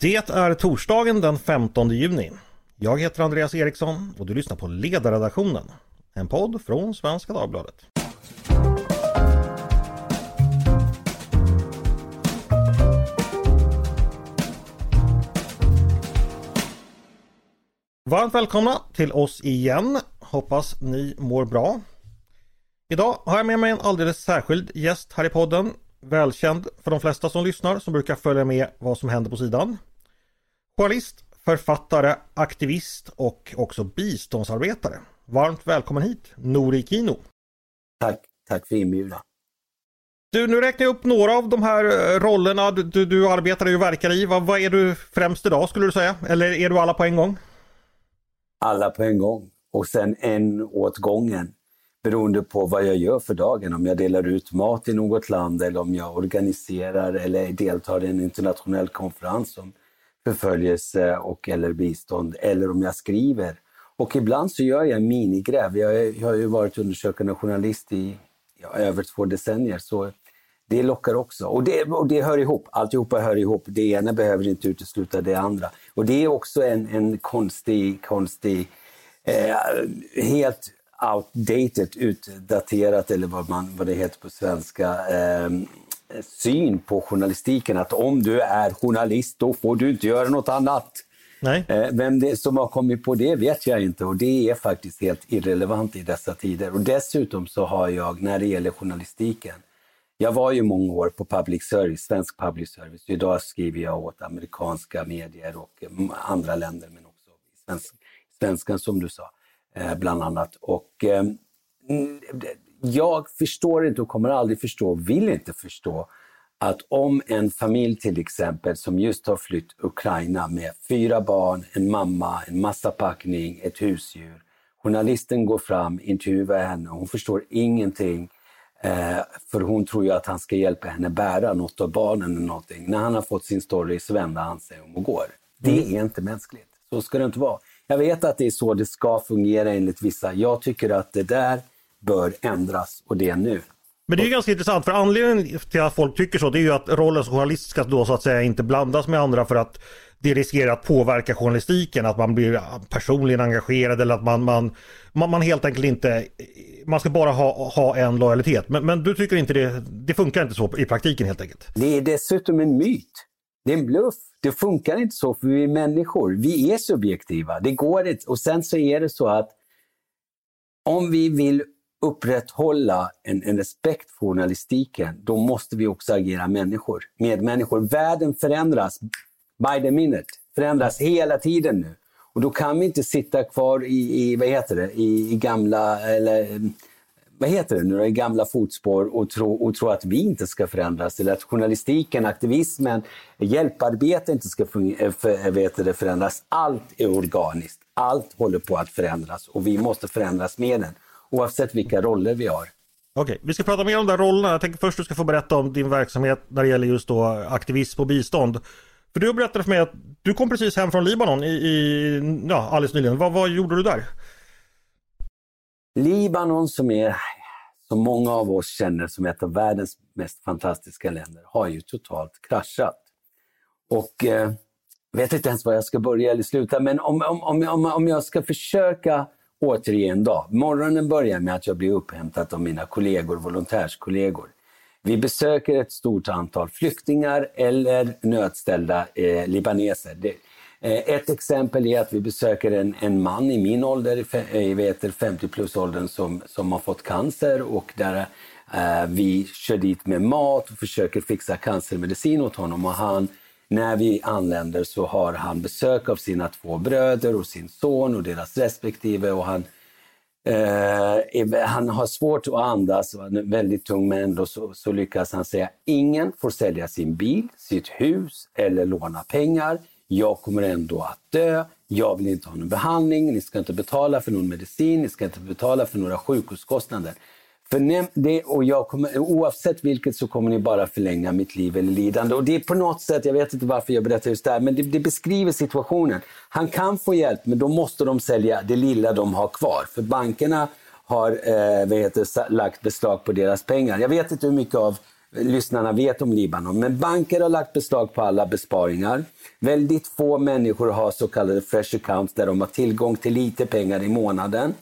Det är torsdagen den 15 juni. Jag heter Andreas Eriksson och du lyssnar på Ledarredaktionen. En podd från Svenska Dagbladet. Varmt välkomna till oss igen. Hoppas ni mår bra. Idag har jag med mig en alldeles särskild gäst här i podden. Välkänd för de flesta som lyssnar som brukar följa med vad som händer på sidan. Journalist, författare, aktivist och också biståndsarbetare. Varmt välkommen hit, Nori Kino. Tack, tack för inbjudan. Du, nu räknar jag upp några av de här eh, rollerna du, du, du arbetar och verkar i. Vad, vad är du främst idag skulle du säga? Eller är du alla på en gång? Alla på en gång och sen en åt gången beroende på vad jag gör för dagen. Om jag delar ut mat i något land eller om jag organiserar eller deltar i en internationell konferens om förföljelse och eller bistånd eller om jag skriver. Och ibland så gör jag minigräv. Jag, jag har ju varit undersökande journalist i ja, över två decennier så det lockar också. Och det, och det hör ihop, alltihopa hör ihop. Det ena behöver inte utesluta det andra. Och det är också en, en konstig, konstig eh, helt outdated, utdaterat eller vad, man, vad det heter på svenska, eh, syn på journalistiken. Att om du är journalist, då får du inte göra något annat. Nej. Eh, vem det som har kommit på det vet jag inte och det är faktiskt helt irrelevant i dessa tider. Och dessutom så har jag, när det gäller journalistiken, jag var ju många år på public service, svensk public service. Idag skriver jag åt amerikanska medier och andra länder, men också svensk, svenskan som du sa. Eh, bland annat. Och, eh, jag förstår inte och kommer aldrig förstå, vill inte förstå, att om en familj till exempel som just har flytt Ukraina med fyra barn, en mamma, en massa packning, ett husdjur. Journalisten går fram, intervjuar henne, hon förstår ingenting. Eh, för hon tror ju att han ska hjälpa henne bära något av barnen eller någonting. När han har fått sin story så vänder han sig om och går. Det mm. är inte mänskligt. Så ska det inte vara. Jag vet att det är så det ska fungera enligt vissa. Jag tycker att det där bör ändras och det nu. Men det är ganska intressant för anledningen till att folk tycker så det är ju att rollen som journalist ska då så att säga inte blandas med andra för att det riskerar att påverka journalistiken, att man blir personligen engagerad eller att man, man, man, man helt enkelt inte, man ska bara ha, ha en lojalitet. Men, men du tycker inte det, det funkar inte så i praktiken helt enkelt? Det är dessutom en myt. Det är en bluff. Det funkar inte så för vi är människor. Vi är subjektiva. Det går inte. Och sen så är det så att om vi vill upprätthålla en, en respekt för journalistiken, då måste vi också agera människor, medmänniskor. Världen förändras by the minute, förändras hela tiden nu. Och då kan vi inte sitta kvar i, i vad heter det, i, i gamla, eller vad heter det nu i gamla fotspår och tro, och tro att vi inte ska förändras. Eller att journalistiken, aktivismen, hjälparbete inte ska för, vet det, förändras. Allt är organiskt. Allt håller på att förändras och vi måste förändras med den. Oavsett vilka roller vi har. Okej, vi ska prata mer om de där rollerna. Jag tänker först du ska få berätta om din verksamhet när det gäller just då aktivism och bistånd. För du berättade för mig att du kom precis hem från Libanon i, i ja, alldeles nyligen. Vad, vad gjorde du där? Libanon som är, som många av oss känner som ett av världens mest fantastiska länder, har ju totalt kraschat. Och eh, vet inte ens var jag ska börja eller sluta, men om, om, om, om jag ska försöka återigen dag. Morgonen börjar med att jag blir upphämtad av mina kollegor, volontärskollegor. Vi besöker ett stort antal flyktingar eller nödställda eh, libaneser. Det, Eh, ett exempel är att vi besöker en, en man i min ålder, i eh, vet, 50 plus åldern som, som har fått cancer och där eh, vi kör dit med mat och försöker fixa cancermedicin åt honom. Och han, när vi anländer så har han besök av sina två bröder och sin son och deras respektive och han Eh, han har svårt att andas, och är väldigt tung, men ändå så, så, lyckas han säga ingen får sälja sin bil, sitt hus eller låna pengar. Jag kommer ändå att dö, jag vill inte ha någon behandling, ni ska inte betala för någon medicin, ni ska inte betala för några sjukhuskostnader. För det, och jag kommer, oavsett vilket så kommer ni bara förlänga mitt liv eller lidande. Och det är på något sätt, jag vet inte varför jag berättar just det här, men det, det beskriver situationen. Han kan få hjälp, men då måste de sälja det lilla de har kvar. För bankerna har eh, vad heter, lagt beslag på deras pengar. Jag vet inte hur mycket av lyssnarna vet om Libanon. Men banker har lagt beslag på alla besparingar. Väldigt få människor har så kallade fresh accounts där de har tillgång till lite pengar i månaden.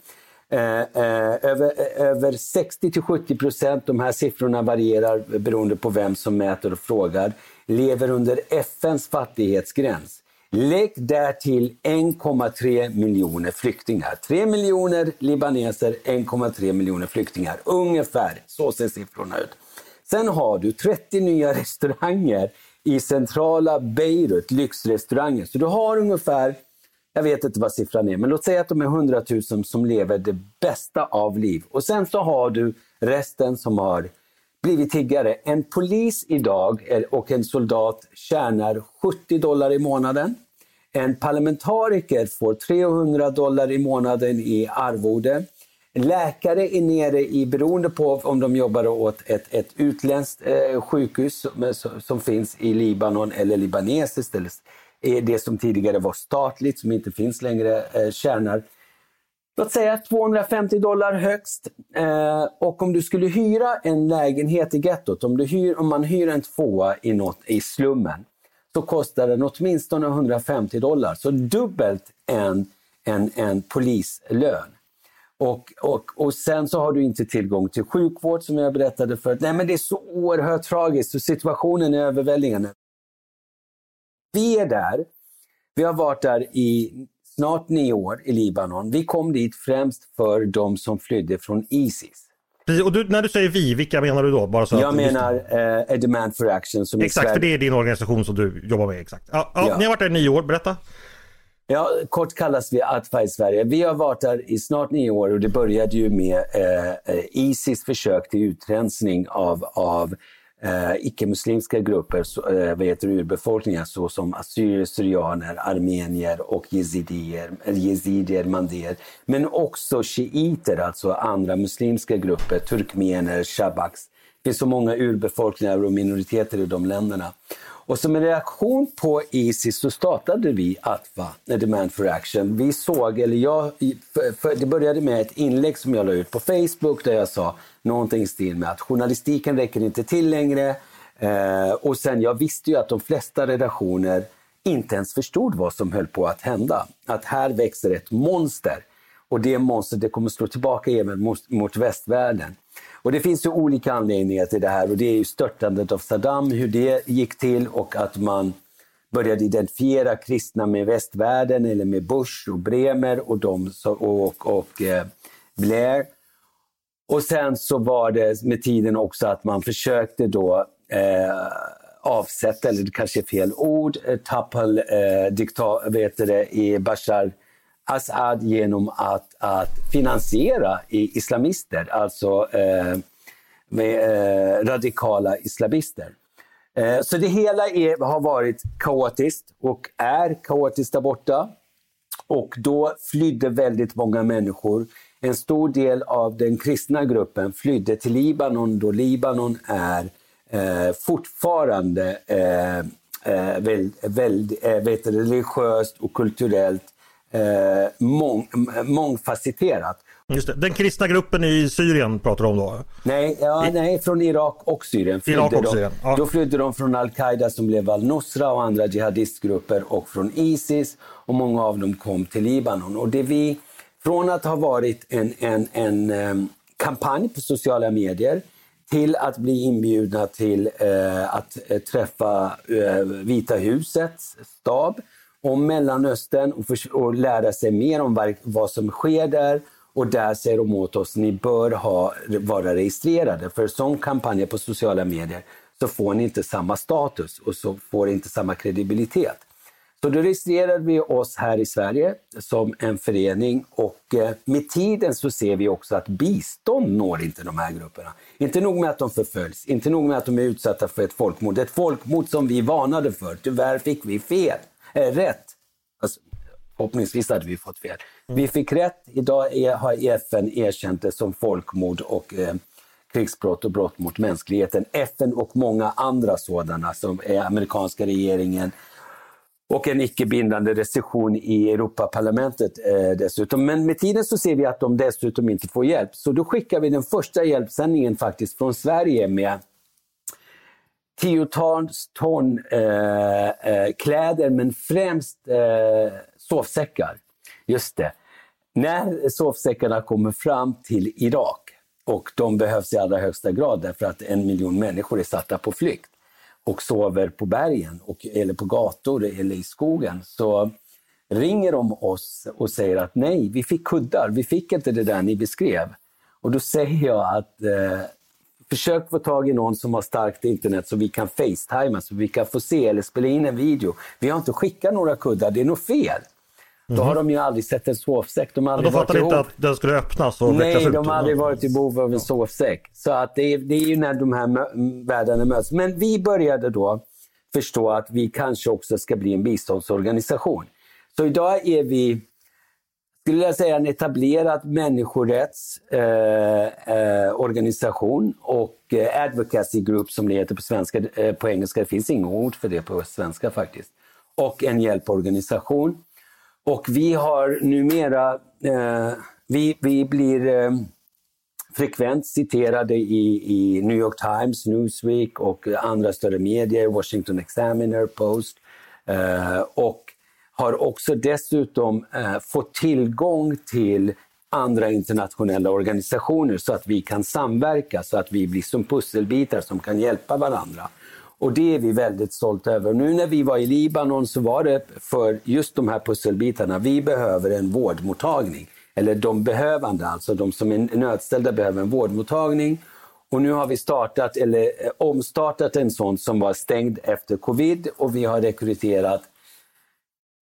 Eh, eh, över, eh, över 60 till 70 procent, de här siffrorna varierar beroende på vem som mäter och frågar, lever under FNs fattighetsgräns. Lägg därtill 1,3 miljoner flyktingar. 3 miljoner libaneser, 1,3 miljoner flyktingar. Ungefär, så ser siffrorna ut. Sen har du 30 nya restauranger i centrala Beirut, lyxrestauranger. Så du har ungefär, jag vet inte vad siffran är, men låt säga att de är 100 000 som lever det bästa av liv. Och sen så har du resten som har blivit tiggare. En polis idag och en soldat tjänar 70 dollar i månaden. En parlamentariker får 300 dollar i månaden i arvode. Läkare är nere i, beroende på om de jobbar åt ett, ett utländskt eh, sjukhus som, som, finns i Libanon eller libanesiskt, eller det som tidigare var statligt, som inte finns längre, eh, tjänar låt säga 250 dollar högst. Eh, och om du skulle hyra en lägenhet i gettot, om, du hyr, om man hyr en tvåa i, något, i slummen, så kostar den åtminstone 150 dollar. Så dubbelt en, en, en polislön. Och, och, och sen så har du inte tillgång till sjukvård som jag berättade förut. Nej men det är så oerhört tragiskt och situationen är överväldigande. Vi är där. Vi har varit där i snart nio år i Libanon. Vi kom dit främst för de som flydde från Isis. Och du, när du säger vi, vilka menar du då? Bara så jag menar uh, A Demand for Action. Som exakt, för det är din organisation som du jobbar med. exakt. Ja, ja, ja. Ni har varit där i nio år, berätta. Ja, kort kallas vi Atfa i Sverige. Vi har varit där i snart nio år och det började ju med eh, eh Isis försök till utrensning av, av eh, icke-muslimska grupper, eh, vad heter urbefolkningar såsom assyrier, syrianer, armenier och jezidier, jezidier, mandier. Men också shiiter, alltså andra muslimska grupper, turkmener, shabaks. Det finns så många urbefolkningar och minoriteter i de länderna. Och som en reaktion på Isis så startade vi ATVA, Demand for Action. Vi såg, eller jag, för, för, det började med ett inlägg som jag la ut på Facebook där jag sa någonting i stil med att journalistiken räcker inte till längre. Eh, och sen jag visste ju att de flesta redaktioner inte ens förstod vad som höll på att hända. Att här växer ett monster. Och det monstret det kommer slå tillbaka även mot, mot västvärlden. Och det finns ju olika anledningar till det här och det är ju störtandet av Saddam, hur det gick till och att man började identifiera kristna med västvärlden eller med Bush och Bremer och, de, och, och, eh, Blair. Och sen så var det med tiden också att man försökte då eh, avsätta, eller det kanske är fel ord, eh, Tapal, eh, dikta, vet det, i Bashar Assad genom att, att finansiera islamister, alltså eh, med, eh, radikala islamister. Eh, så det hela är, har varit kaotiskt och är kaotiskt där borta. Och då flydde väldigt många människor. En stor del av den kristna gruppen flydde till Libanon då Libanon är eh, fortfarande eh, eh väl, väl, eh, vet, religiöst och kulturellt eh, mång, mångfacetterat. Just det. Den kristna gruppen i Syrien pratar du om då? Nej, ja, I... nej från Irak och Syrien. Irak och Syrien. Ja. Då flydde de från al-Qaida som blev al-Nusra och andra jihadistgrupper och från Isis och många av dem kom till Libanon. Och det vi, från att ha varit en, en, en um, kampanj på sociala medier till att bli inbjudna till uh, att uh, träffa uh, Vita husets stab om Mellanöstern och, för, och lära sig mer om vad som sker där. Och där säger de åt oss, ni bör ha, vara registrerade. För som kampanjer på sociala medier så får ni inte samma status och så får inte samma kredibilitet. Så då registrerade vi oss här i Sverige som en förening och eh, med tiden så ser vi också att bistånd når inte de här grupperna. Inte nog med att de förföljs, inte nog med att de är utsatta för ett folkmord. Ett folkmord som vi varnade för. Tyvärr fick vi fel Eh, rätt. Alltså, förhoppningsvis hade vi fått fel. Mm. Vi fick rätt. Idag är, har FN erkänt det som folkmord och eh, krigsbrott och brott mot mänskligheten. FN och många andra sådana som är amerikanska regeringen och en icke-bindande recession i Europaparlamentet eh, dessutom. Men med tiden så ser vi att de dessutom inte får hjälp. Så då skickar vi den första hjälpsändningen faktiskt från Sverige med tiotals ton eh, eh, kläder, men främst eh, sovsäckar. Just det. När sovsäckarna kommer fram till Irak, och de behövs i allra högsta grad därför att en miljon människor är satta på flykt och sover på bergen, och, eller på gator eller i skogen, så ringer de oss och säger att nej, vi fick kuddar, vi fick inte det där ni beskrev. Och då säger jag att eh, försök få tag i någon som har starkt internet så vi kan facetima, så vi kan få se eller spela in en video. Vi har inte skickat några kuddar, det är något fel. Då har de ju aldrig sett en sovsäck. De har aldrig de fattade inte att den skulle öppnas och Nej, de har aldrig varit i behov av en sovsäck. Så att det, är, det är ju när de här världarna möts. Men vi började då förstå att vi kanske också ska bli en biståndsorganisation. Så idag är vi, skulle jag säga, en etablerad människorättsorganisation eh, eh, och eh, advocacy group som det heter på, svenska, eh, på engelska. Det finns inga ord för det på svenska faktiskt. Och en hjälporganisation. Och vi har numera, eh, vi, vi blir eh, frekvent citerade i, i, New York Times, Newsweek och andra större medier, Washington Examiner, Post. Eh, och har också dessutom eh, fått tillgång till andra internationella organisationer så att vi kan samverka, så att vi blir som pusselbitar som kan hjälpa varandra. Och det är vi väldigt stolta över. Nu när vi var i Libanon så var det för just de här pusselbitarna. Vi behöver en vårdmottagning. Eller de behövande, alltså de som är nödställda behöver en vårdmottagning. Och nu har vi startat, eller eh, omstartat en sån som var stängd efter covid och vi har rekryterat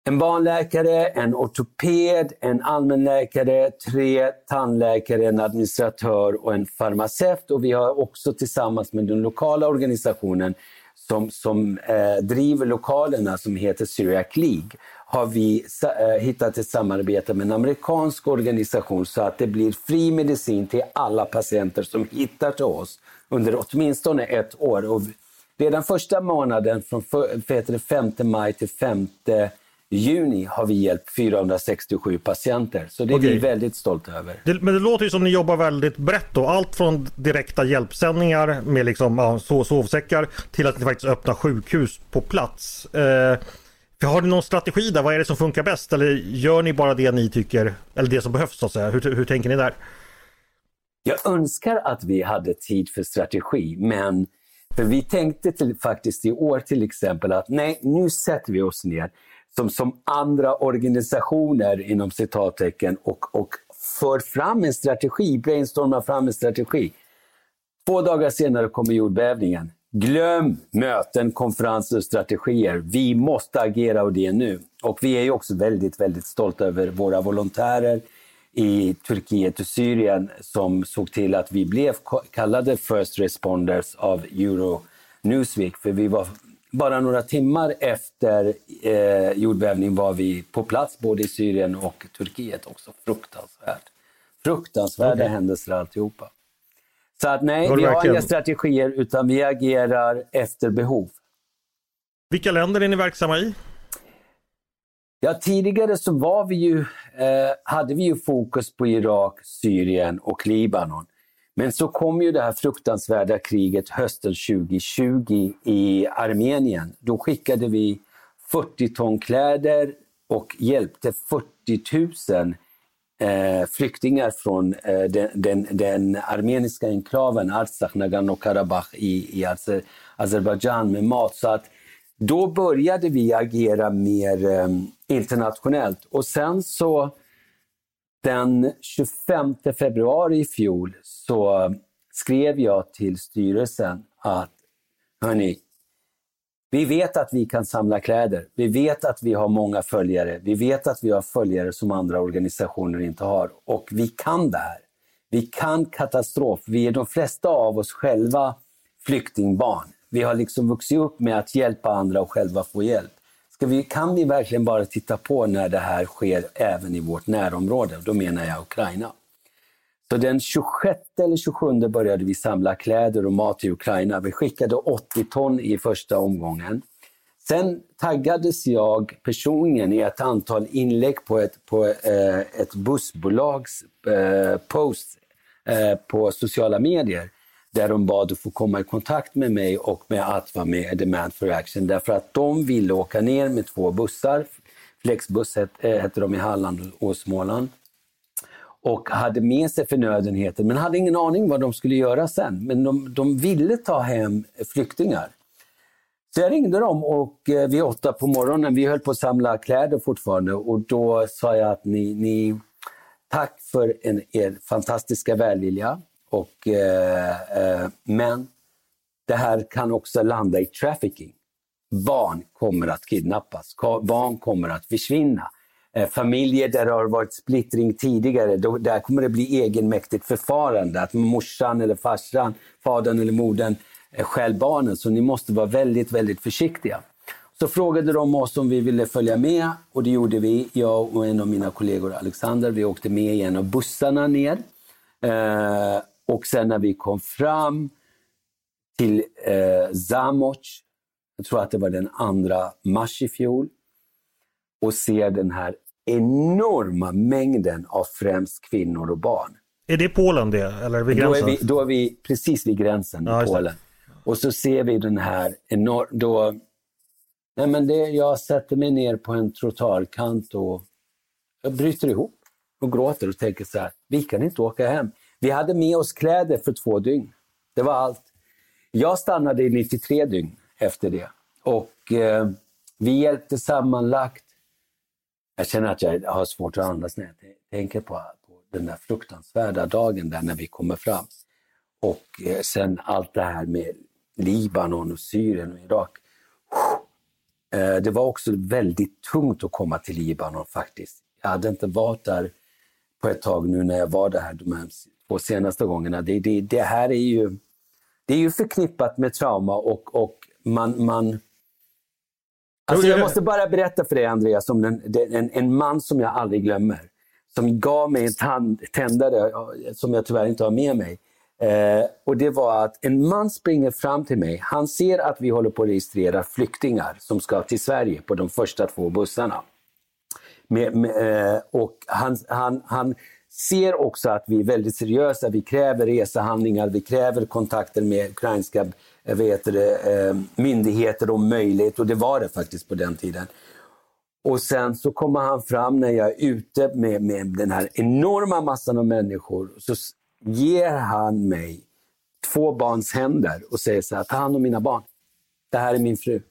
en barnläkare, en ortoped, en allmänläkare, tre tandläkare, en administratör och en farmaceut. Och vi har också tillsammans med den lokala organisationen som, som eh, driver lokalerna som heter Syriac League har vi eh, hittat ett samarbete med en amerikansk organisation så att det blir fri medicin till alla patienter som hittar till oss under åtminstone ett år. Och redan första månaden från 5 maj till 5 juni har vi hjälpt 467 patienter. Så det är vi väldigt stolta över. Det, men det låter ju som ni jobbar väldigt brett då. Allt från direkta hjälpsändningar med liksom, ja, sovsäckar till att ni faktiskt öppnar sjukhus på plats. Eh, har ni någon strategi där? Vad är det som funkar bäst? Eller gör ni bara det ni tycker, eller det som behövs så att säga? Hur, hur tänker ni där? Jag önskar att vi hade tid för strategi, men för vi tänkte till, faktiskt i år till exempel att nej, nu sätter vi oss ner som, som andra organisationer inom citattecken och, och för fram en strategi, brainstormar fram en strategi. Två dagar senare kommer jordbävningen. Glöm möten, konferenser och strategier. Vi måste agera och det nu. Och vi är också väldigt, väldigt stolta över våra volontärer i Turkiet och Syrien som såg till att vi blev kallade First Responders av Euro Newsweek, för vi var bara några timmar efter eh, jordbävningen var vi på plats både i Syrien och Turkiet också. Fruktansvärt. Fruktansvärda okay. händelser alltihopa. Så att nej, vi har inga strategier utan vi agerar efter behov. Vilka länder är ni verksamma i? Ja, tidigare så var vi ju, eh, hade vi ju fokus på Irak, Syrien och Libanon. Men så kom ju det här fruktansvärda kriget hösten 2020 i Armenien. Då skickade vi 40 ton kläder och hjälpte 40 000 eh, flyktingar från eh, den, den, den, armeniska enklaven Artsakh, Nagorno-Karabach i, i Azer, Azerbajdzjan med mat. Så att då började vi agera mer eh, internationellt och sen så den 25 februari i fjol så skrev jag till styrelsen att hörni, vi vet att vi kan samla kläder. Vi vet att vi har många följare. Vi vet att vi har följare som andra organisationer inte har. Och vi kan det här. Vi kan katastrof. Vi är de flesta av oss själva flyktingbarn. Vi har liksom vuxit upp med att hjälpa andra och själva få hjälp. Ska vi, kan vi verkligen bara titta på när det här sker även i vårt närområde? Då menar jag Ukraina. Så den 26 eller 27 började vi samla kläder och mat till Ukraina. Vi skickade 80 ton i första omgången. Sen taggades jag personligen i ett antal inlägg på ett, på, eh, ett bussbolags eh, post eh, på sociala medier där de bad att få komma i kontakt med mig och med att vara med i Demand for Action därför att de ville åka ner med två bussar. Flexbuss eh, hette de i Halland och Småland och hade med sig förnödenheter men hade ingen aning vad de skulle göra sen. Men de, de ville ta hem flyktingar. Så jag ringde dem och eh, vid åtta på morgonen, vi höll på att samla kläder fortfarande och då sa jag att ni, ni tack för en, er fantastiska välvilja. Och, eh, eh, men det här kan också landa i trafficking. Barn kommer att kidnappas, barn kommer att försvinna. Eh, familjer där det har varit splittring tidigare, då, där kommer det bli egenmäktigt förfarande. Att morsan eller farsan, fadern eller modern eh, stjäl barnen. Så ni måste vara väldigt, väldigt försiktiga. Så frågade de oss om vi ville följa med och det gjorde vi. Jag och en av mina kollegor, Alexander, vi åkte med i en av bussarna ner. Eh, och sen när vi kom fram till eh, Zamoc, jag tror att det var den andra mars i fjol, och ser den här enorma mängden av främst kvinnor och barn. Är det Polen det, eller vid gränsen? Då är vi, då är vi precis vid gränsen ja, i Polen. Och så ser vi den här enorma... Nej men det, jag sätter mig ner på en trottoarkant och jag bryter ihop och gråter och tänker så här, vi kan inte åka hem. Vi hade med oss kläder för två dygn. Det var allt. Jag stannade i 93 dygn efter det. Och eh, vi hjälpte sammanlagt jag känner att jag har svårt att andas när jag tänker på, på den där fruktansvärda dagen där när vi kommer fram. Och eh, sen allt det här med Libanon och Syrien och Irak. Eh, det var också väldigt tungt att komma till Libanon faktiskt. Jag hade inte varit där på ett tag nu när jag var där de här två senaste gångerna. Det, det, det här är ju, det är ju förknippat med trauma och, och man, man Alltså jag måste bara berätta för dig Andreas om den, en, en man som jag aldrig glömmer. Som gav mig en tand, tändare som jag tyvärr inte har med mig. Eh, och det var att en man springer fram till mig. Han ser att vi håller på att registrera flyktingar som ska till Sverige på de första två bussarna. Med, med, eh, och han, han, han ser också att vi är väldigt seriösa. Vi kräver resehandlingar, vi kräver kontakter med ukrainska eh, vet det, eh, myndigheter om möjligt och det var det faktiskt på den tiden. Och sen så kommer han fram när jag är ute med, med den här enorma massan av människor. Så ger han mig två barns händer och säger så här, ta hand om mina barn. Det här är min fru.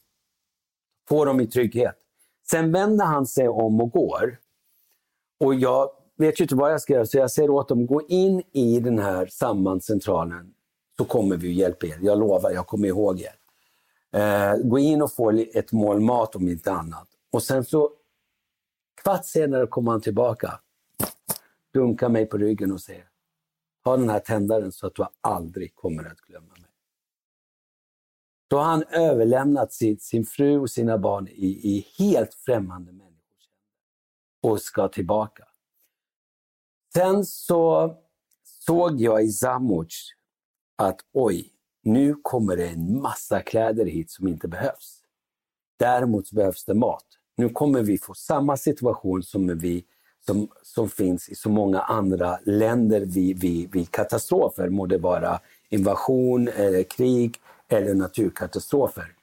Få dem i trygghet. Sen vänder han sig om och går. Och jag vet ju inte vad jag ska göra så jag säger åt dem, gå in i den här sambandscentralen så kommer vi hjälpa er. Jag lovar, jag kommer ihåg er. Eh, gå in och få ett mål mat om inte annat. Och sen så kvart senare kommer han tillbaka, dunkar mig på ryggen och säger Ta den här tändaren så att du aldrig kommer att glömma mig. Då har han överlämnat sin, sin fru och sina barn i, i helt främmande människors och ska tillbaka. Sen så såg jag i Zamoc att oj, nu kommer det en massa kläder hit som inte behövs. Däremot behövs det mat. Nu kommer vi få samma situation som, vi, som, som finns i så många andra länder vid, vid, vid katastrofer, må det vara invasion, eller krig eller naturkatastrofer.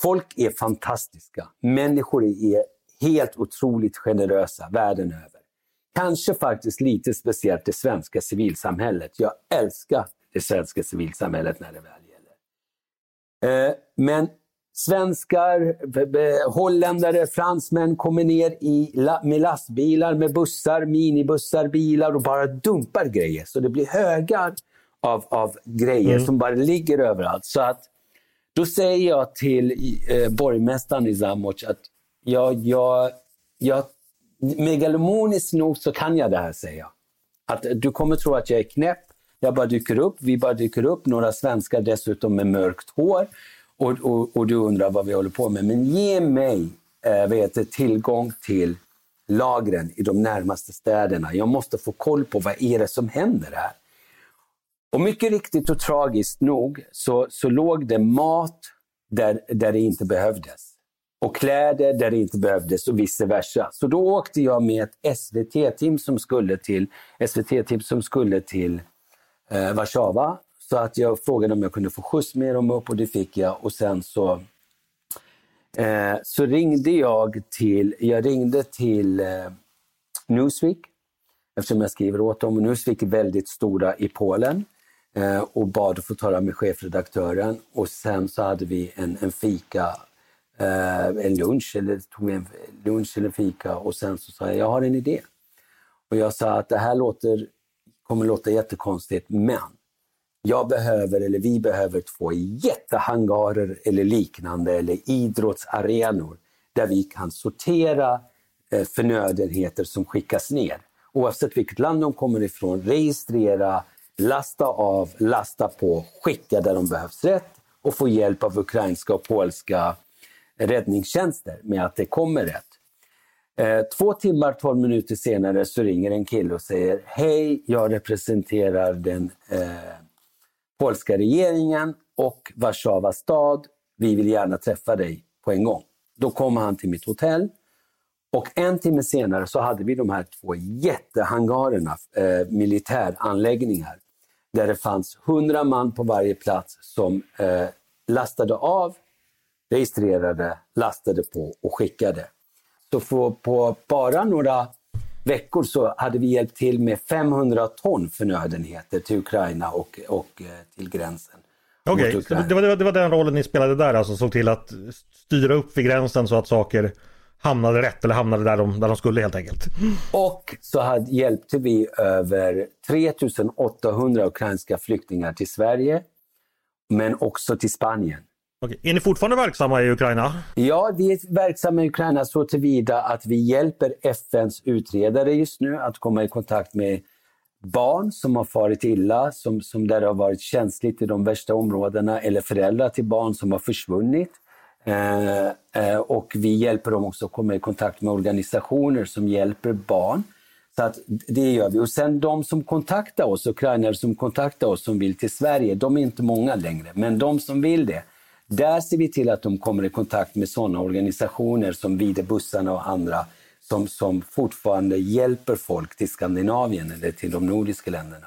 Folk är fantastiska. Människor är helt otroligt generösa världen över. Kanske faktiskt lite speciellt det svenska civilsamhället. Jag älskar det svenska civilsamhället när det väl gäller. Eh, men svenskar, holländare, fransmän kommer ner i, med lastbilar, med bussar, minibussar, bilar och bara dumpar grejer. Så det blir högar av, av grejer mm. som bara ligger överallt. Så att, då säger jag till eh, borgmästaren i Zamoc att jag, jag, jag, megalomoniskt nog så kan jag det här, säger jag. Att du kommer tro att jag är knäpp, jag bara dyker upp, vi bara dyker upp, några svenskar dessutom med mörkt hår. Och, och, och du undrar vad vi håller på med. Men ge mig äh, vet, tillgång till lagren i de närmaste städerna. Jag måste få koll på vad är det som händer här. Och mycket riktigt och tragiskt nog så, så låg det mat där, där det inte behövdes. Och kläder där det inte behövdes och vice versa. Så då åkte jag med ett SVT-team som skulle till, SVT-team som skulle till eh, Warszawa så att jag frågade om jag kunde få skjuts med dem upp och det fick jag. Och sen så, eh, så ringde jag till, jag ringde till eh, Newsweek eftersom jag skriver åt dem. Och Newsweek är väldigt stora i Polen Eh, och bad att få tala med chefredaktören. Och sen så hade vi en, en fika, eh, en lunch, eller tog en lunch eller fika och sen så sa jag, jag har en idé. Och jag sa att det här låter, kommer låta jättekonstigt, men jag behöver, eller vi behöver två jättehangarer eller liknande, eller idrottsarenor där vi kan sortera eh, förnödenheter som skickas ner. Oavsett vilket land de kommer ifrån, registrera, lasta av, lasta på, skicka där de behövs rätt och få hjälp av ukrainska och polska räddningstjänster med att det kommer rätt. Eh, två timmar, tolv minuter senare så ringer en kille och säger Hej, jag representerar den eh, polska regeringen och Warszawa stad. Vi vill gärna träffa dig på en gång. Då kom han till mitt hotell och en timme senare så hade vi de här två jättehangarerna, eh, militäranläggningar, där det fanns hundra man på varje plats som eh, lastade av, registrerade, lastade på och skickade. Så för, på bara några veckor så hade vi hjälpt till med 500 ton förnödenheter till Ukraina och, och eh, till gränsen. Okej, okay. det, var, det var den rollen ni spelade där, alltså såg till att styra upp vid gränsen så att saker hamnade rätt eller hamnade där de, där de skulle helt enkelt. Och så hade, hjälpte vi över 3800 ukrainska flyktingar till Sverige, men också till Spanien. Okej. Är ni fortfarande verksamma i Ukraina? Ja, vi är verksamma i Ukraina så tillvida att vi hjälper FNs utredare just nu att komma i kontakt med barn som har farit illa, som, som där har varit känsligt i de värsta områdena, eller föräldrar till barn som har försvunnit. Eh, eh, och vi hjälper dem också att komma i kontakt med organisationer som hjälper barn. Så att det gör vi. Och sen de som kontaktar oss, ukrainare som kontaktar oss som vill till Sverige, de är inte många längre, men de som vill det, där ser vi till att de kommer i kontakt med sådana organisationer som Videbussarna och andra som, som fortfarande hjälper folk till Skandinavien eller till de nordiska länderna.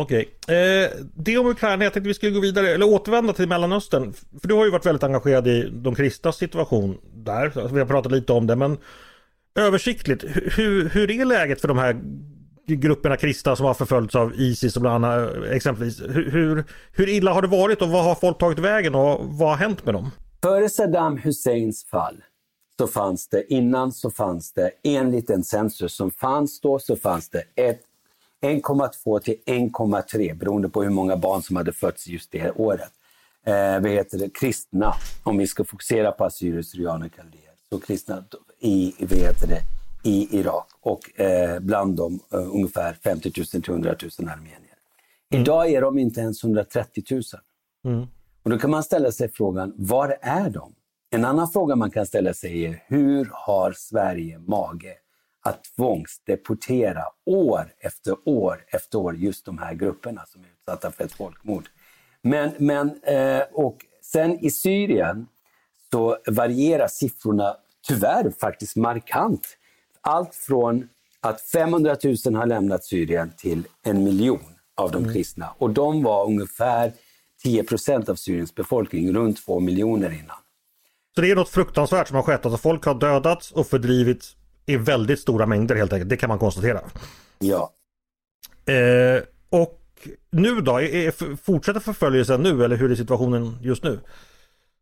Okej, okay. eh, det om Ukraina. Jag tänkte vi skulle gå vidare, eller återvända till Mellanöstern. För du har ju varit väldigt engagerad i de kristnas situation där. Vi har pratat lite om det, men översiktligt. Hur, hur är läget för de här grupperna kristna som har förföljts av Isis och bland annat eh, exempelvis. Hur, hur, hur illa har det varit och vad har folk tagit vägen och vad har hänt med dem? Före Saddam Husseins fall så fanns det, innan så fanns det, enligt en census som fanns då, så fanns det ett 1,2 till 1,3 beroende på hur många barn som hade fötts just det året. Eh, vad heter det, kristna, om vi ska fokusera på assyrier, syrianer och kaldéer, så kristna i, vad heter det, i Irak och eh, bland dem eh, ungefär 50 000 till 100 000 armenier. Mm. Idag är de inte ens 130 000. Mm. Och då kan man ställa sig frågan, var är de? En annan fråga man kan ställa sig är, hur har Sverige mage att tvångsdeportera år efter år efter år just de här grupperna som är utsatta för ett folkmord. Men, men, eh, och sen i Syrien så varierar siffrorna tyvärr faktiskt markant. Allt från att 500 000 har lämnat Syrien till en miljon av de mm. kristna. Och de var ungefär 10 procent av Syriens befolkning, runt 2 miljoner innan. Så det är något fruktansvärt som har skett, alltså folk har dödats och fördrivits i väldigt stora mängder helt enkelt. Det kan man konstatera. Ja. Eh, och nu då? Är, fortsätter förföljelsen nu eller hur är situationen just nu?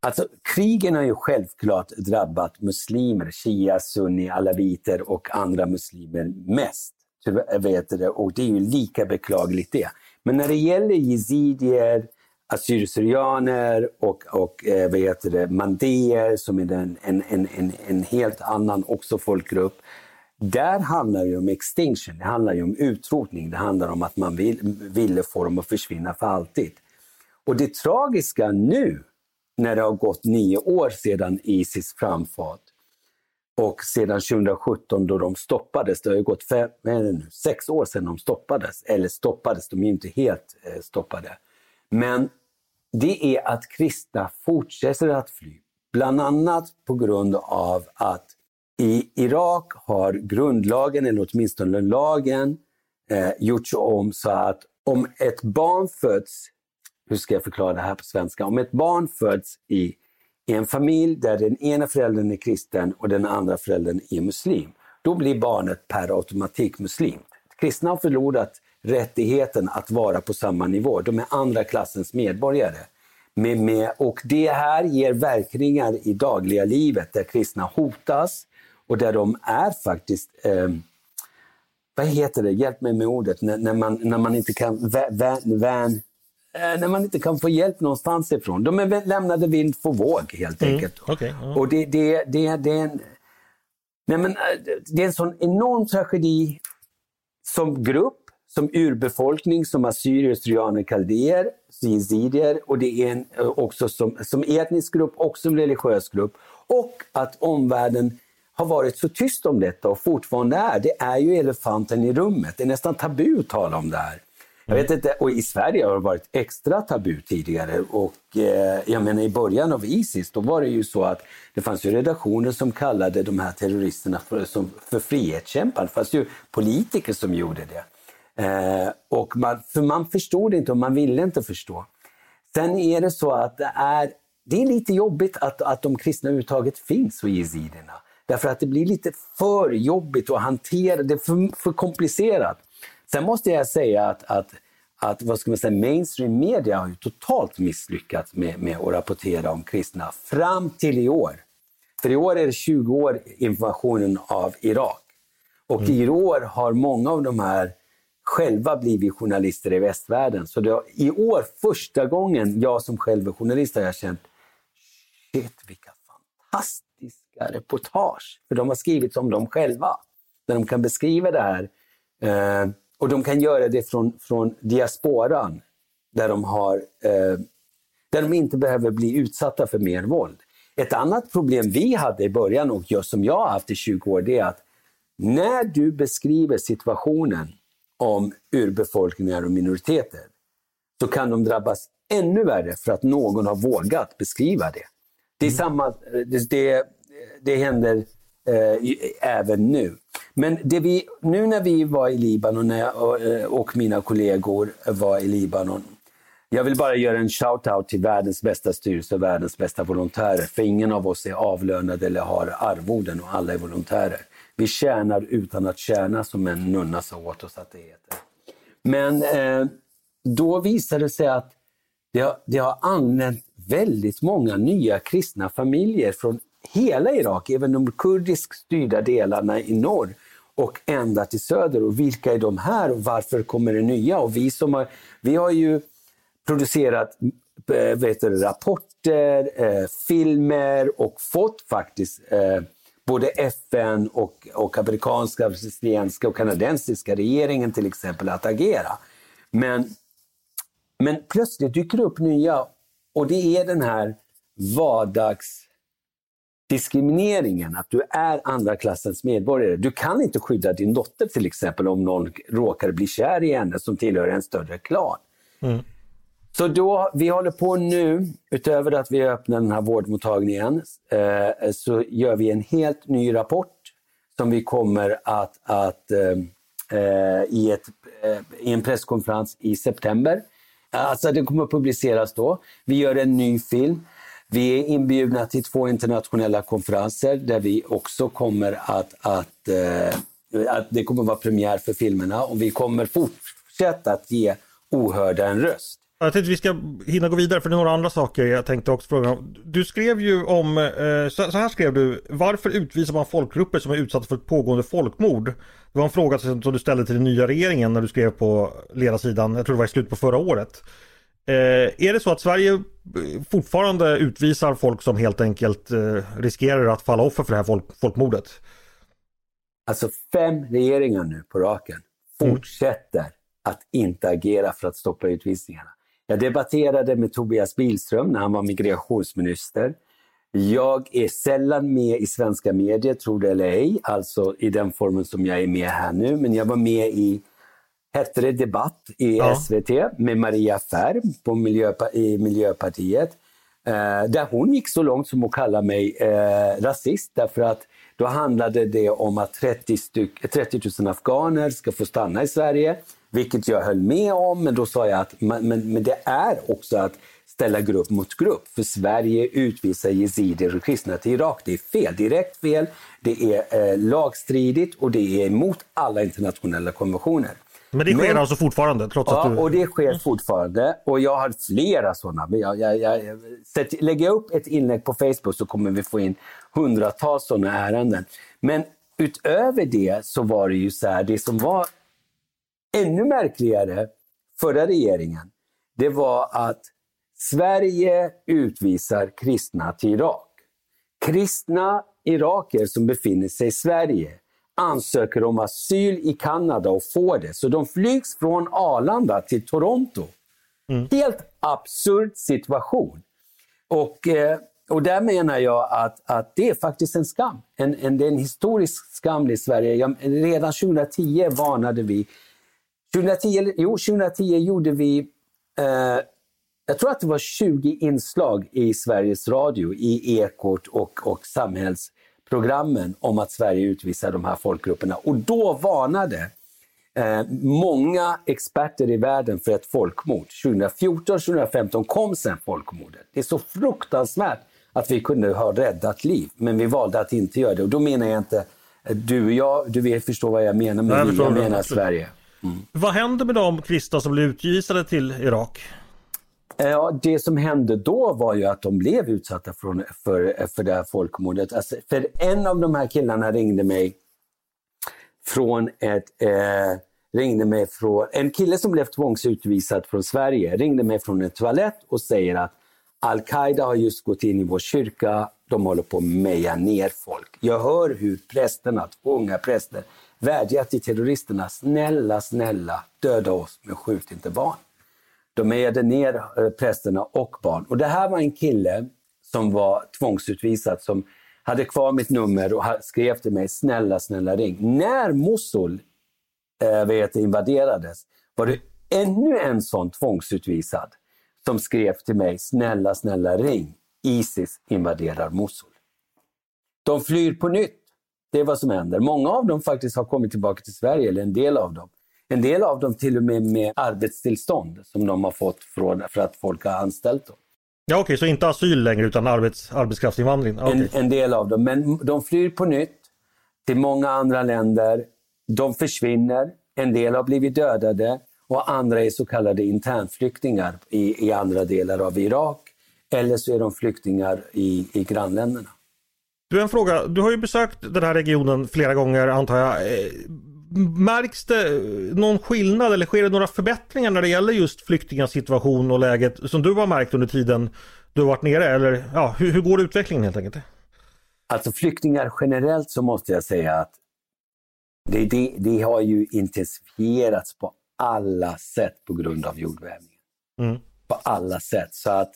Alltså krigen har ju självklart drabbat muslimer, shia, sunni, alaviter och andra muslimer mest. Vet det, och det är ju lika beklagligt det. Men när det gäller jezidier, assyrier och, och eh, vad heter det, mandéer som är en, en, en, en helt annan också folkgrupp. Där handlar det om extinction, det handlar ju om utrotning, det handlar om att man vill, ville få dem att försvinna för alltid. Och det tragiska nu, när det har gått nio år sedan Isis framfart och sedan 2017 då de stoppades, det har ju gått fem, nu, sex år sedan de stoppades, eller stoppades, de är inte helt eh, stoppade. Men det är att kristna fortsätter att fly. Bland annat på grund av att i Irak har grundlagen, eller åtminstone lagen, eh, gjorts om så att om ett barn föds, hur ska jag förklara det här på svenska? Om ett barn föds i, i en familj där den ena föräldern är kristen och den andra föräldern är muslim, då blir barnet per automatik muslim. Kristna har förlorat rättigheten att vara på samma nivå. De är andra klassens medborgare. Med, med, och det här ger verkningar i dagliga livet där kristna hotas och där de är faktiskt, eh, vad heter det, hjälp mig med ordet, när, när man, när man inte kan vän, vän, eh, när man inte kan få hjälp någonstans ifrån. De är lämnade vind för våg helt mm, enkelt. Okay, ja. Och det, det, det, det, är en, nej men, eh, det är en sån enorm tragedi som grupp som urbefolkning, som assyrier, syrianer, kaldéer, yazidier och det är en, eh, också som, som etnisk grupp och som religiös grupp. Och att omvärlden har varit så tyst om detta och fortfarande är. Det är ju elefanten i rummet. Det är nästan tabu att tala om det här. Jag vet inte, och i Sverige har det varit extra tabu tidigare. Och eh, jag menar i början av Isis, då var det ju så att det fanns ju redaktioner som kallade de här terroristerna för, som, för frihetskämpar. Det fanns ju politiker som gjorde det. Eh, och man, för man förstod inte och man ville inte förstå. Sen är det så att det är, det är lite jobbigt att, att de kristna överhuvudtaget finns hos yazidierna. Därför att det blir lite för jobbigt att hantera, det är för, för komplicerat. Sen måste jag säga att, att, att vad ska man säga, mainstream media har totalt misslyckats med, med att rapportera om kristna fram till i år. För i år är det 20 år invasionen av Irak. Och mm. i år har många av de här själva blivit journalister i västvärlden. Så det, i år, första gången jag som själv är journalist har jag känt, shit vilka fantastiska reportage. För de har skrivit om dem själva. Där de kan beskriva det här. Eh, och de kan göra det från, från diasporan. Där de, har, eh, där de inte behöver bli utsatta för mer våld. Ett annat problem vi hade i början och just som jag har haft i 20 år, det är att när du beskriver situationen om urbefolkningar och minoriteter, så kan de drabbas ännu värre för att någon har vågat beskriva det. Det, är mm. samma, det, det, händer eh, även nu. Men det vi, nu när vi var i Libanon jag, och, eh, och mina kollegor var i Libanon, jag vill bara göra en shout-out till världens bästa styrelse och världens bästa volontärer, för ingen av oss är avlönade eller har arvoden och alla är volontärer. Vi tjänar utan att tjäna, som en nunna sa åt oss att det heter. Men eh, då visade det sig att det har, det har använt väldigt många nya kristna familjer från hela Irak, även de kurdiskt styrda delarna i norr och ända till söder. Och vilka är de här och varför kommer det nya? Och vi, som har, vi har ju producerat äh, vet du, rapporter, äh, filmer och fått faktiskt äh, både FN och, och amerikanska, brasilianska och kanadensiska regeringen till exempel att agera. Men, men plötsligt dyker det upp nya och det är den här vardagsdiskrimineringen, att du är andra klassens medborgare. Du kan inte skydda din dotter till exempel om någon råkar bli kär i henne som tillhör en större klan. Mm. Så då, vi håller på nu, utöver att vi öppnar den här vårdmottagningen, eh, så gör vi en helt ny rapport som vi kommer att, att eh, eh, i, ett, eh, i en presskonferens i september. Alltså det kommer att publiceras då. Vi gör en ny film. Vi är inbjudna till två internationella konferenser där vi också kommer att, att, eh, att det kommer att vara premiär för filmerna och vi kommer fortsätta att ge ohörda en röst. Jag tänkte vi ska hinna gå vidare för det är några andra saker jag tänkte också fråga om. Du skrev ju om, eh, så här skrev du, varför utvisar man folkgrupper som är utsatta för ett pågående folkmord? Det var en fråga som du ställde till den nya regeringen när du skrev på ledarsidan, jag tror det var i slutet på förra året. Eh, är det så att Sverige fortfarande utvisar folk som helt enkelt eh, riskerar att falla offer för det här folk, folkmordet? alltså fem regeringar nu på raken, fortsätter att inte agera för att stoppa utvisningarna. Jag debatterade med Tobias Billström när han var migrationsminister. Jag är sällan med i svenska medier, tror det eller ej, alltså i den formen som jag är med här nu, men jag var med i hette det Debatt i Ja. SVT med Maria Färm på Miljöpa i Miljöpartiet. Eh, där hon gick så långt som att kalla mig eh, rasist därför att då handlade det om att 30, styck, 30 000 afghaner ska få stanna i Sverige, vilket jag höll med om, men då sa jag att men, men, det är också att ställa grupp mot grupp. För Sverige utvisar yazidier och kristna till Irak. Det är fel, direkt fel, det är eh, lagstridigt och det är emot alla internationella konventioner. Men det sker Men- alltså fortfarande trots att Ja, du... och det sker fortfarande. Och jag har flera sådana. Men Jag, jag, jag, sätt, lägger jag upp ett inlägg på Facebook så kommer vi få in hundratals sådana ärenden. Men utöver det så var det ju så här, det som var ännu märkligare förra regeringen, det var att Sverige utvisar kristna till Irak. Kristna iraker som befinner sig i Sverige ansöker om asyl i Kanada och får det. Så de flygs från Arlanda till Toronto. Helt absurd situation. Och, eh, och där menar jag att, att det är faktiskt en skam. En, en, det är en historisk skam i Sverige. Jag, redan 2010 varnade vi. 2010, eller- jo, 2010 gjorde vi eh, jag tror att det var 20 inslag i Sveriges Radio, i Ekot och, och samhällsprogrammen om att Sverige utvisar de här folkgrupperna. Och då varnade eh, många experter i världen för ett folkmord. 2014, 2015 kom sen folkmordet. Det är så fruktansvärt att vi kunde ha räddat liv, men vi valde att inte göra det. Och då menar jag inte eh, du och jag, du vet, förstår vad jag menar med Nej, jag vi, jag menar absolut. Mm. Vad händer med de kristna som blir utvisade till Irak? Eh, ja, det som hände då var ju att de blev utsatta för, för, för det här folkmordet. Alltså, för en av de här killarna ringde mig från ett... Eh, ringde mig från, en kille som blev tvångsutvisad från Sverige ringde mig från en toalett och säger att Al-Qaida har just gått in i vår kyrka, de håller på att meja ner folk. Jag hör hur prästerna, två unga präster, vädjar till terroristerna, snälla, snälla, döda oss men skjut inte barn. De mejade ner eh, prästerna och barn. Och det här var en kille som var tvångsutvisad som hade kvar mitt nummer och skrev till mig, snälla, snälla ring. När Mosul äh, eh, vet, invaderades var det ännu en sån tvångsutvisad som skrev till mig, snälla, snälla ring. Isis invaderar Mosul. De flyr på nytt. Det är vad som händer. Många av dem faktiskt har kommit tillbaka till Sverige, eller en del av dem. En del av dem till och med med arbetstillstånd som de har fått från, för att folk har anställt dem. Ja okej, så inte asyl längre utan arbets, arbetskraftsinvandring. Okej. En, en del av dem. Men de flyr på nytt till många andra länder. De försvinner. En del har blivit dödade och andra är så kallade internflyktingar i, i andra delar av Irak. Eller så är de flyktingar i, i grannländerna. Du, en fråga. Du har ju besökt den här regionen flera gånger antar jag. Eh, Märks det någon skillnad eller sker det några förbättringar när det gäller just flyktingars situation och läget som du har märkt under tiden du har varit nere? Eller ja, hur, hur går utvecklingen helt enkelt? Alltså flyktingar generellt så måste jag säga att det, det, det har ju intensifierats på alla sätt på grund av jordbävningen. Mm. På alla sätt. Så att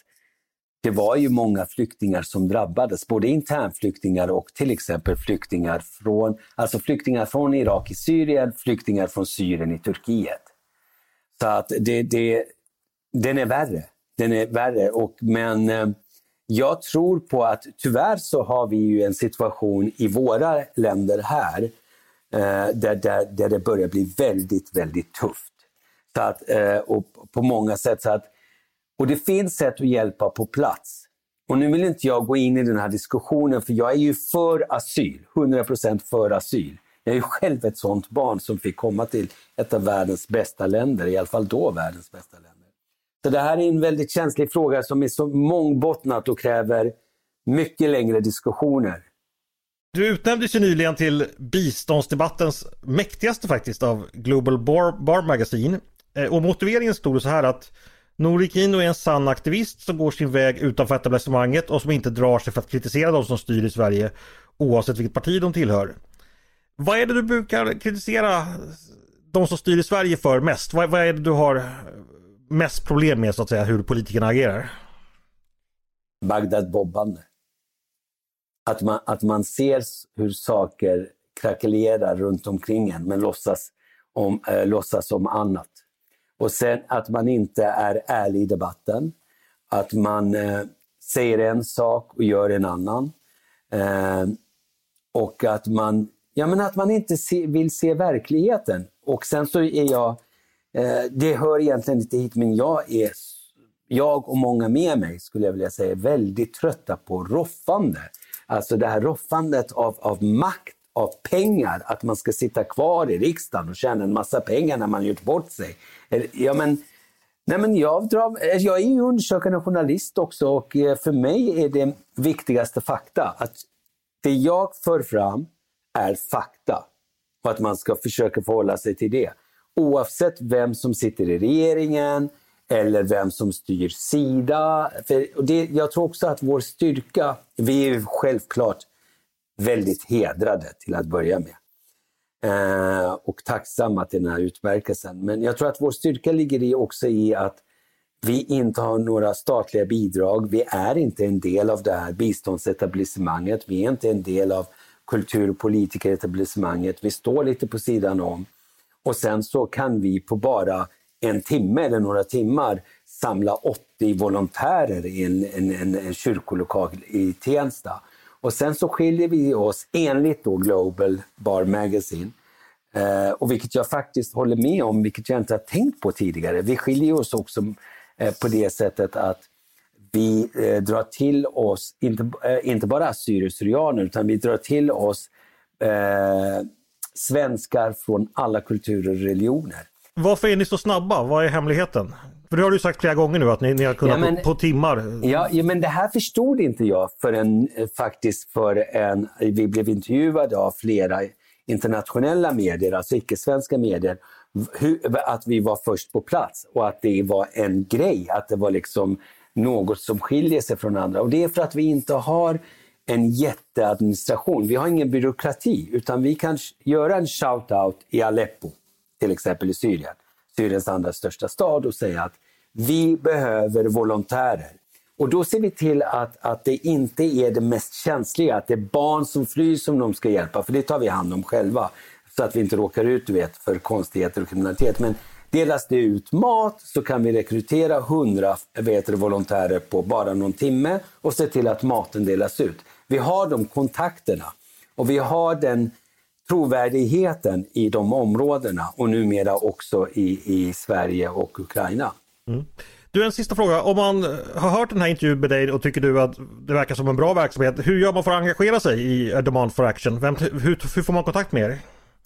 det var ju många flyktingar som drabbades, både internflyktingar och till exempel flyktingar från, alltså flyktingar från Irak i Syrien, flyktingar från Syrien i Turkiet. Så att det, det, den är värre. Den är värre. Och, men eh, jag tror på att tyvärr så har vi ju en situation i våra länder här eh, där, där, där det börjar bli väldigt, väldigt tufft. Så att, eh, och på många sätt. Så att, och det finns sätt att hjälpa på plats. Och nu vill inte jag gå in i den här diskussionen för jag är ju för asyl, 100% för asyl. Jag är ju själv ett sånt barn som fick komma till ett av världens bästa länder, i alla fall då världens bästa länder. Så det här är en väldigt känslig fråga som är så mångbottnat och kräver mycket längre diskussioner. Du utnämndes ju nyligen till biståndsdebattens mäktigaste faktiskt av Global Bar, Bar Magazine. Eh, och motiveringen stod det så här att Nouri Kino är en sann aktivist som går sin väg utanför etablissemanget och som inte drar sig för att kritisera de som styr i Sverige oavsett vilket parti de tillhör. Vad är det du brukar kritisera de som styr i Sverige för mest? Vad, vad är det du har mest problem med så att säga, hur politikerna agerar? Bagdad-bobbande. Att man, att man ser hur saker krackelerar runt omkring en men låtsas om, äh, låtsas om annat. Och sen att man inte är ärlig i debatten. Att man eh, säger en sak och gör en annan. Eh, och att man, ja, men att man inte se, vill se verkligheten. Och sen så är jag, eh, det hör egentligen inte hit, men jag är jag och många med mig, skulle jag vilja säga, är väldigt trötta på roffande. Alltså det här roffandet av, av makt, av pengar, att man ska sitta kvar i riksdagen och tjäna en massa pengar när man gjort bort sig. Ja, men, nej, men jag, drar, eh, jag är ju undersökande journalist också och eh, för mig är det viktigaste fakta att det jag för fram är fakta och att man ska försöka förhålla sig till det. Oavsett vem som sitter i regeringen, eller vem som styr sida. För det, jag tror också att vår styrka, vi är självklart väldigt hedrade till att börja med. Eh, och tacksamma till den här utmärkelsen. Men jag tror att vår styrka ligger i också i att vi inte har några statliga bidrag. Vi är inte en del av det här biståndsetablissemanget. Vi är inte en del av kultur och politikeretablissemanget. Vi står lite på sidan om. Och sen så kan vi på bara en timme eller några timmar samla 80 volontärer i en, en, en, en kyrkolokal i Tensta. Och sen så skiljer vi oss enligt då Global Bar Magazine eh, och vilket jag faktiskt håller med om, vilket jag inte har tänkt på tidigare. Vi skiljer oss också eh, på det sättet att vi eh, drar till oss, inte, eh, inte bara assyrier utan vi drar till oss eh, svenskar från alla kulturer och religioner. Varför är ni så snabba? Vad är hemligheten? För det har du sagt flera gånger nu att ni, ni har kunnat ja, men, på, på, timmar. Ja, ja, men det här förstod inte jag förrän faktiskt för en, vi blev intervjuade av flera internationella medier, alltså icke-svenska medier, hur, att vi var först på plats och att det var en grej, att det var liksom något som skiljer sig från andra. Och det är för att vi inte har en jätteadministration. Vi har ingen byråkrati, utan vi kan göra en shout-out i Aleppo till exempel i Syrien, Syriens andra största stad och säga att vi behöver volontärer. Och då ser vi till att, att det inte är det mest känsliga, att det är barn som flyr som de ska hjälpa, för det tar vi hand om själva. Så att vi inte råkar ut du vet, för konstigheter och kriminalitet. Men delas det ut mat så kan vi rekrytera 100 vet, volontärer på bara någon timme och se till att maten delas ut. Vi har de kontakterna och vi har den trovärdigheten i de områdena och numera också i, i Sverige och Ukraina. Mm. Du, en sista fråga. Om man har hört den här intervjun med dig och tycker du att det verkar som en bra verksamhet. Hur gör man för att engagera sig i Demand for Action? Vem, hur, hur får man kontakt med er?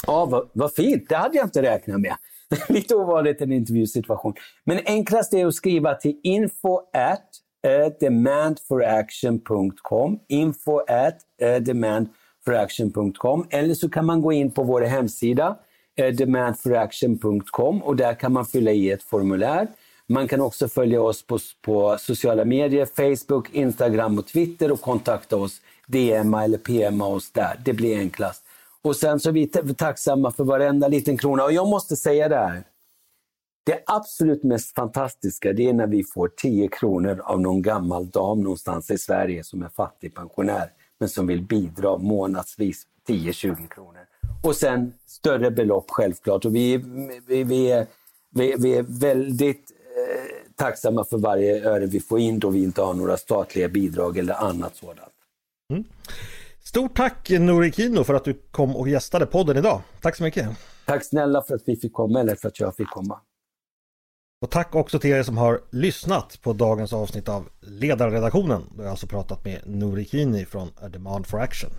Ja, vad, vad fint. Det hade jag inte räknat med. Lite ovanligt en intervjusituation. Men enklast är att skriva till info at uh, demandforaction.com. Info at uh, demand demandforaction.com eller så kan man gå in på vår hemsida eh, demandforaction.com och där kan man fylla i ett formulär. Man kan också följa oss på, på sociala medier, Facebook, Instagram och Twitter och kontakta oss, DMa eller PMa oss där. Det blir enklast. Och sen så är vi tacksamma för varenda liten krona. Och jag måste säga det här. Det absolut mest fantastiska det är när vi får 10 kronor av någon gammal dam någonstans i Sverige som är fattig pensionär men som vill bidra månadsvis 10-20 kronor. Och sen större belopp självklart. Och vi, vi, vi, är, vi, vi är väldigt eh, tacksamma för varje öre vi får in då vi inte har några statliga bidrag eller annat sådant. Mm. Stort tack Nouri Kino för att du kom och gästade podden idag. Tack så mycket. Tack snälla för att vi fick komma eller för att jag fick komma. Och tack också till er som har lyssnat på dagens avsnitt av Ledarredaktionen. Då jag alltså pratat med Nouri Kini från A Demand for Action.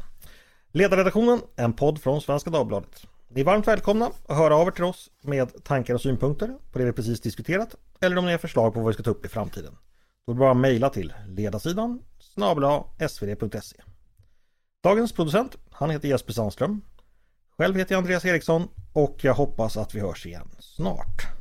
Ledarredaktionen, en podd från Svenska Dagbladet. Ni är varmt välkomna att höra av er till oss med tankar och synpunkter på det vi precis diskuterat eller om ni har förslag på vad vi ska ta upp i framtiden. Då är det bara att mejla till ledarsidan snabla svd.se. Dagens producent, han heter Jesper Sandström. Själv heter jag Andreas Eriksson och jag hoppas att vi hörs igen snart.